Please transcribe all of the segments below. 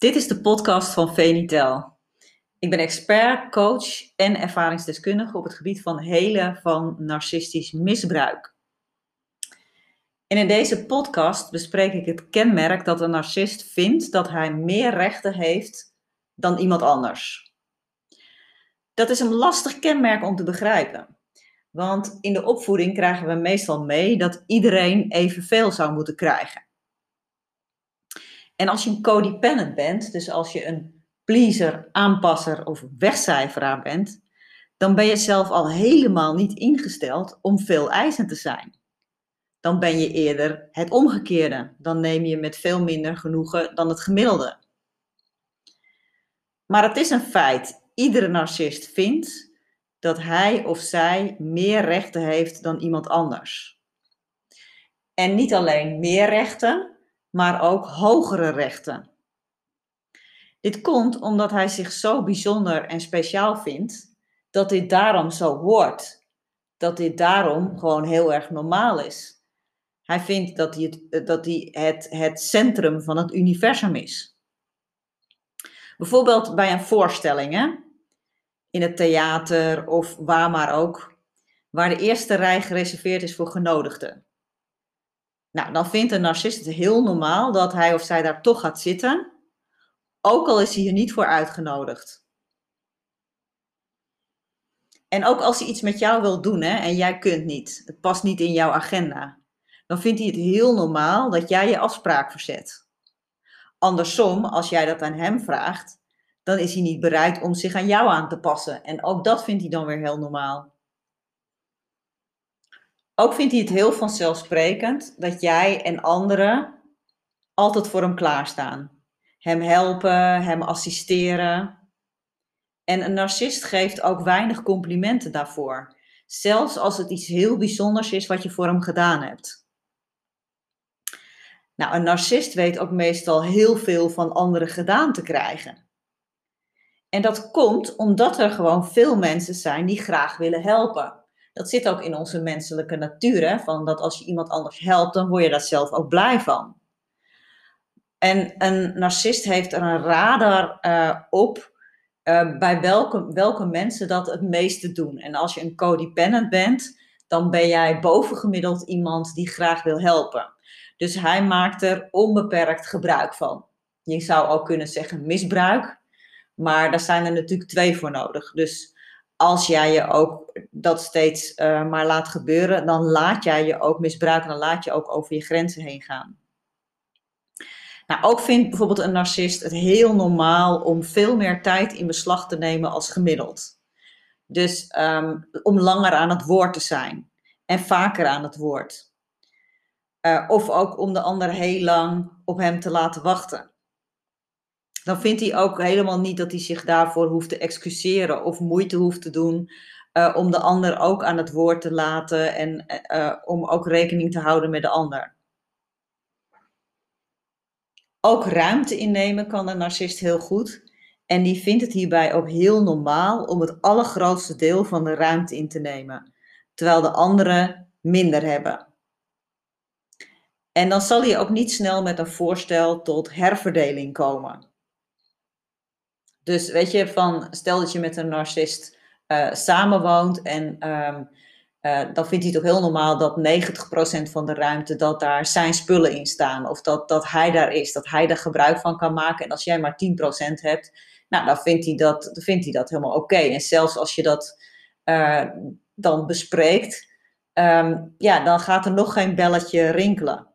Dit is de podcast van Venitel. Ik ben expert, coach en ervaringsdeskundige op het gebied van helen van narcistisch misbruik. En in deze podcast bespreek ik het kenmerk dat een narcist vindt dat hij meer rechten heeft dan iemand anders. Dat is een lastig kenmerk om te begrijpen. Want in de opvoeding krijgen we meestal mee dat iedereen evenveel zou moeten krijgen. En als je een codependent bent, dus als je een pleaser, aanpasser of wegcijferaar bent, dan ben je zelf al helemaal niet ingesteld om veel eisend te zijn. Dan ben je eerder het omgekeerde. Dan neem je met veel minder genoegen dan het gemiddelde. Maar het is een feit. Iedere narcist vindt dat hij of zij meer rechten heeft dan iemand anders. En niet alleen meer rechten, maar ook hogere rechten. Dit komt omdat hij zich zo bijzonder en speciaal vindt dat dit daarom zo hoort. Dat dit daarom gewoon heel erg normaal is. Hij vindt dat hij het, dat hij het, het centrum van het universum is. Bijvoorbeeld bij een voorstelling, hè? in het theater of waar maar ook, waar de eerste rij gereserveerd is voor genodigden. Nou, dan vindt een narcist het heel normaal dat hij of zij daar toch gaat zitten, ook al is hij hier niet voor uitgenodigd. En ook als hij iets met jou wil doen hè, en jij kunt niet, het past niet in jouw agenda, dan vindt hij het heel normaal dat jij je afspraak verzet. Andersom, als jij dat aan hem vraagt, dan is hij niet bereid om zich aan jou aan te passen. En ook dat vindt hij dan weer heel normaal. Ook vindt hij het heel vanzelfsprekend dat jij en anderen altijd voor hem klaarstaan. Hem helpen, hem assisteren. En een narcist geeft ook weinig complimenten daarvoor. Zelfs als het iets heel bijzonders is wat je voor hem gedaan hebt. Nou, een narcist weet ook meestal heel veel van anderen gedaan te krijgen. En dat komt omdat er gewoon veel mensen zijn die graag willen helpen dat zit ook in onze menselijke natuur. Hè? Van dat als je iemand anders helpt, dan word je daar zelf ook blij van. En een narcist heeft er een radar uh, op uh, bij welke, welke mensen dat het meeste doen. En als je een codependent bent, dan ben jij bovengemiddeld iemand die graag wil helpen. Dus hij maakt er onbeperkt gebruik van. Je zou ook kunnen zeggen misbruik, maar daar zijn er natuurlijk twee voor nodig. Dus als jij je ook dat steeds uh, maar laat gebeuren, dan laat jij je ook misbruiken, dan laat je ook over je grenzen heen gaan. Nou, ook vindt bijvoorbeeld een narcist het heel normaal om veel meer tijd in beslag te nemen als gemiddeld. Dus um, om langer aan het woord te zijn en vaker aan het woord. Uh, of ook om de ander heel lang op hem te laten wachten dan vindt hij ook helemaal niet dat hij zich daarvoor hoeft te excuseren of moeite hoeft te doen uh, om de ander ook aan het woord te laten en uh, om ook rekening te houden met de ander. Ook ruimte innemen kan een narcist heel goed. En die vindt het hierbij ook heel normaal om het allergrootste deel van de ruimte in te nemen, terwijl de anderen minder hebben. En dan zal hij ook niet snel met een voorstel tot herverdeling komen. Dus weet je, van stel dat je met een narcist uh, samenwoont en um, uh, dan vindt hij ook heel normaal dat 90% van de ruimte, dat daar zijn spullen in staan. Of dat, dat hij daar is, dat hij er gebruik van kan maken. En als jij maar 10% hebt, nou, dan vindt hij dat, vindt hij dat helemaal oké. En zelfs als je dat uh, dan bespreekt, um, ja, dan gaat er nog geen belletje rinkelen.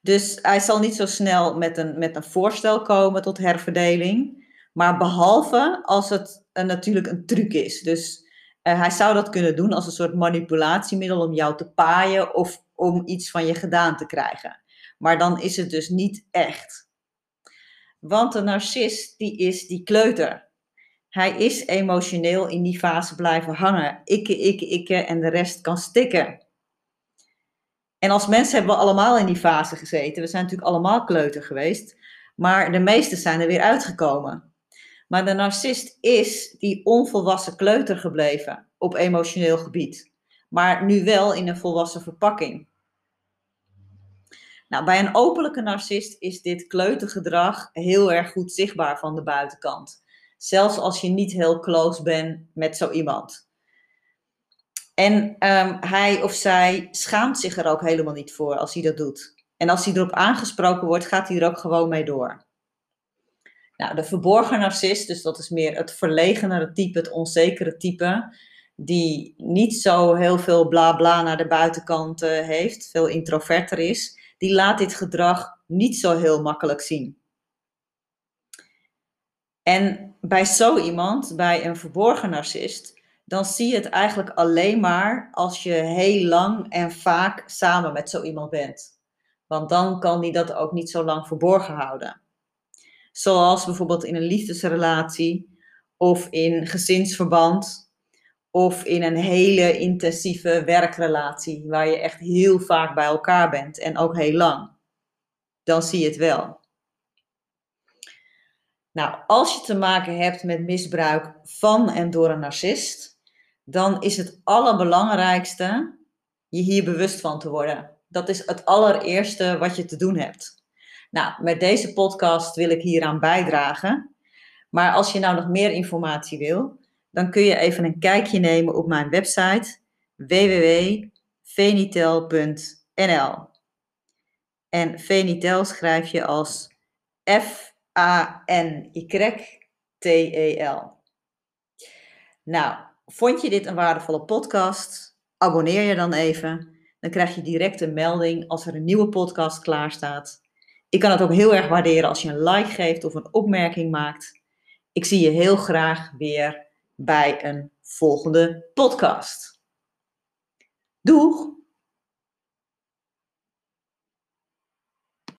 Dus hij zal niet zo snel met een, met een voorstel komen tot herverdeling. Maar behalve als het natuurlijk een truc is. Dus uh, hij zou dat kunnen doen als een soort manipulatiemiddel om jou te paaien of om iets van je gedaan te krijgen. Maar dan is het dus niet echt. Want een narcist, die is die kleuter. Hij is emotioneel in die fase blijven hangen. Ikke, ikke, ikke en de rest kan stikken. En als mensen hebben we allemaal in die fase gezeten. We zijn natuurlijk allemaal kleuter geweest. Maar de meesten zijn er weer uitgekomen. Maar de narcist is die onvolwassen kleuter gebleven op emotioneel gebied. Maar nu wel in een volwassen verpakking. Nou, bij een openlijke narcist is dit kleutergedrag heel erg goed zichtbaar van de buitenkant. Zelfs als je niet heel close bent met zo iemand. En ehm, hij of zij schaamt zich er ook helemaal niet voor als hij dat doet. En als hij erop aangesproken wordt, gaat hij er ook gewoon mee door. Nou, de verborgen narcist, dus dat is meer het verlegenere type, het onzekere type, die niet zo heel veel bla bla naar de buitenkant uh, heeft, veel introverter is, die laat dit gedrag niet zo heel makkelijk zien. En bij zo iemand, bij een verborgen narcist, dan zie je het eigenlijk alleen maar als je heel lang en vaak samen met zo iemand bent. Want dan kan die dat ook niet zo lang verborgen houden. Zoals bijvoorbeeld in een liefdesrelatie of in gezinsverband of in een hele intensieve werkrelatie waar je echt heel vaak bij elkaar bent en ook heel lang. Dan zie je het wel. Nou, als je te maken hebt met misbruik van en door een narcist, dan is het allerbelangrijkste je hier bewust van te worden. Dat is het allereerste wat je te doen hebt. Nou, met deze podcast wil ik hieraan bijdragen. Maar als je nou nog meer informatie wil, dan kun je even een kijkje nemen op mijn website www.venitel.nl. En Venitel schrijf je als F-A-N-Y-T-E-L. Nou, vond je dit een waardevolle podcast? Abonneer je dan even. Dan krijg je direct een melding als er een nieuwe podcast klaar staat. Ik kan het ook heel erg waarderen als je een like geeft of een opmerking maakt. Ik zie je heel graag weer bij een volgende podcast. Doeg!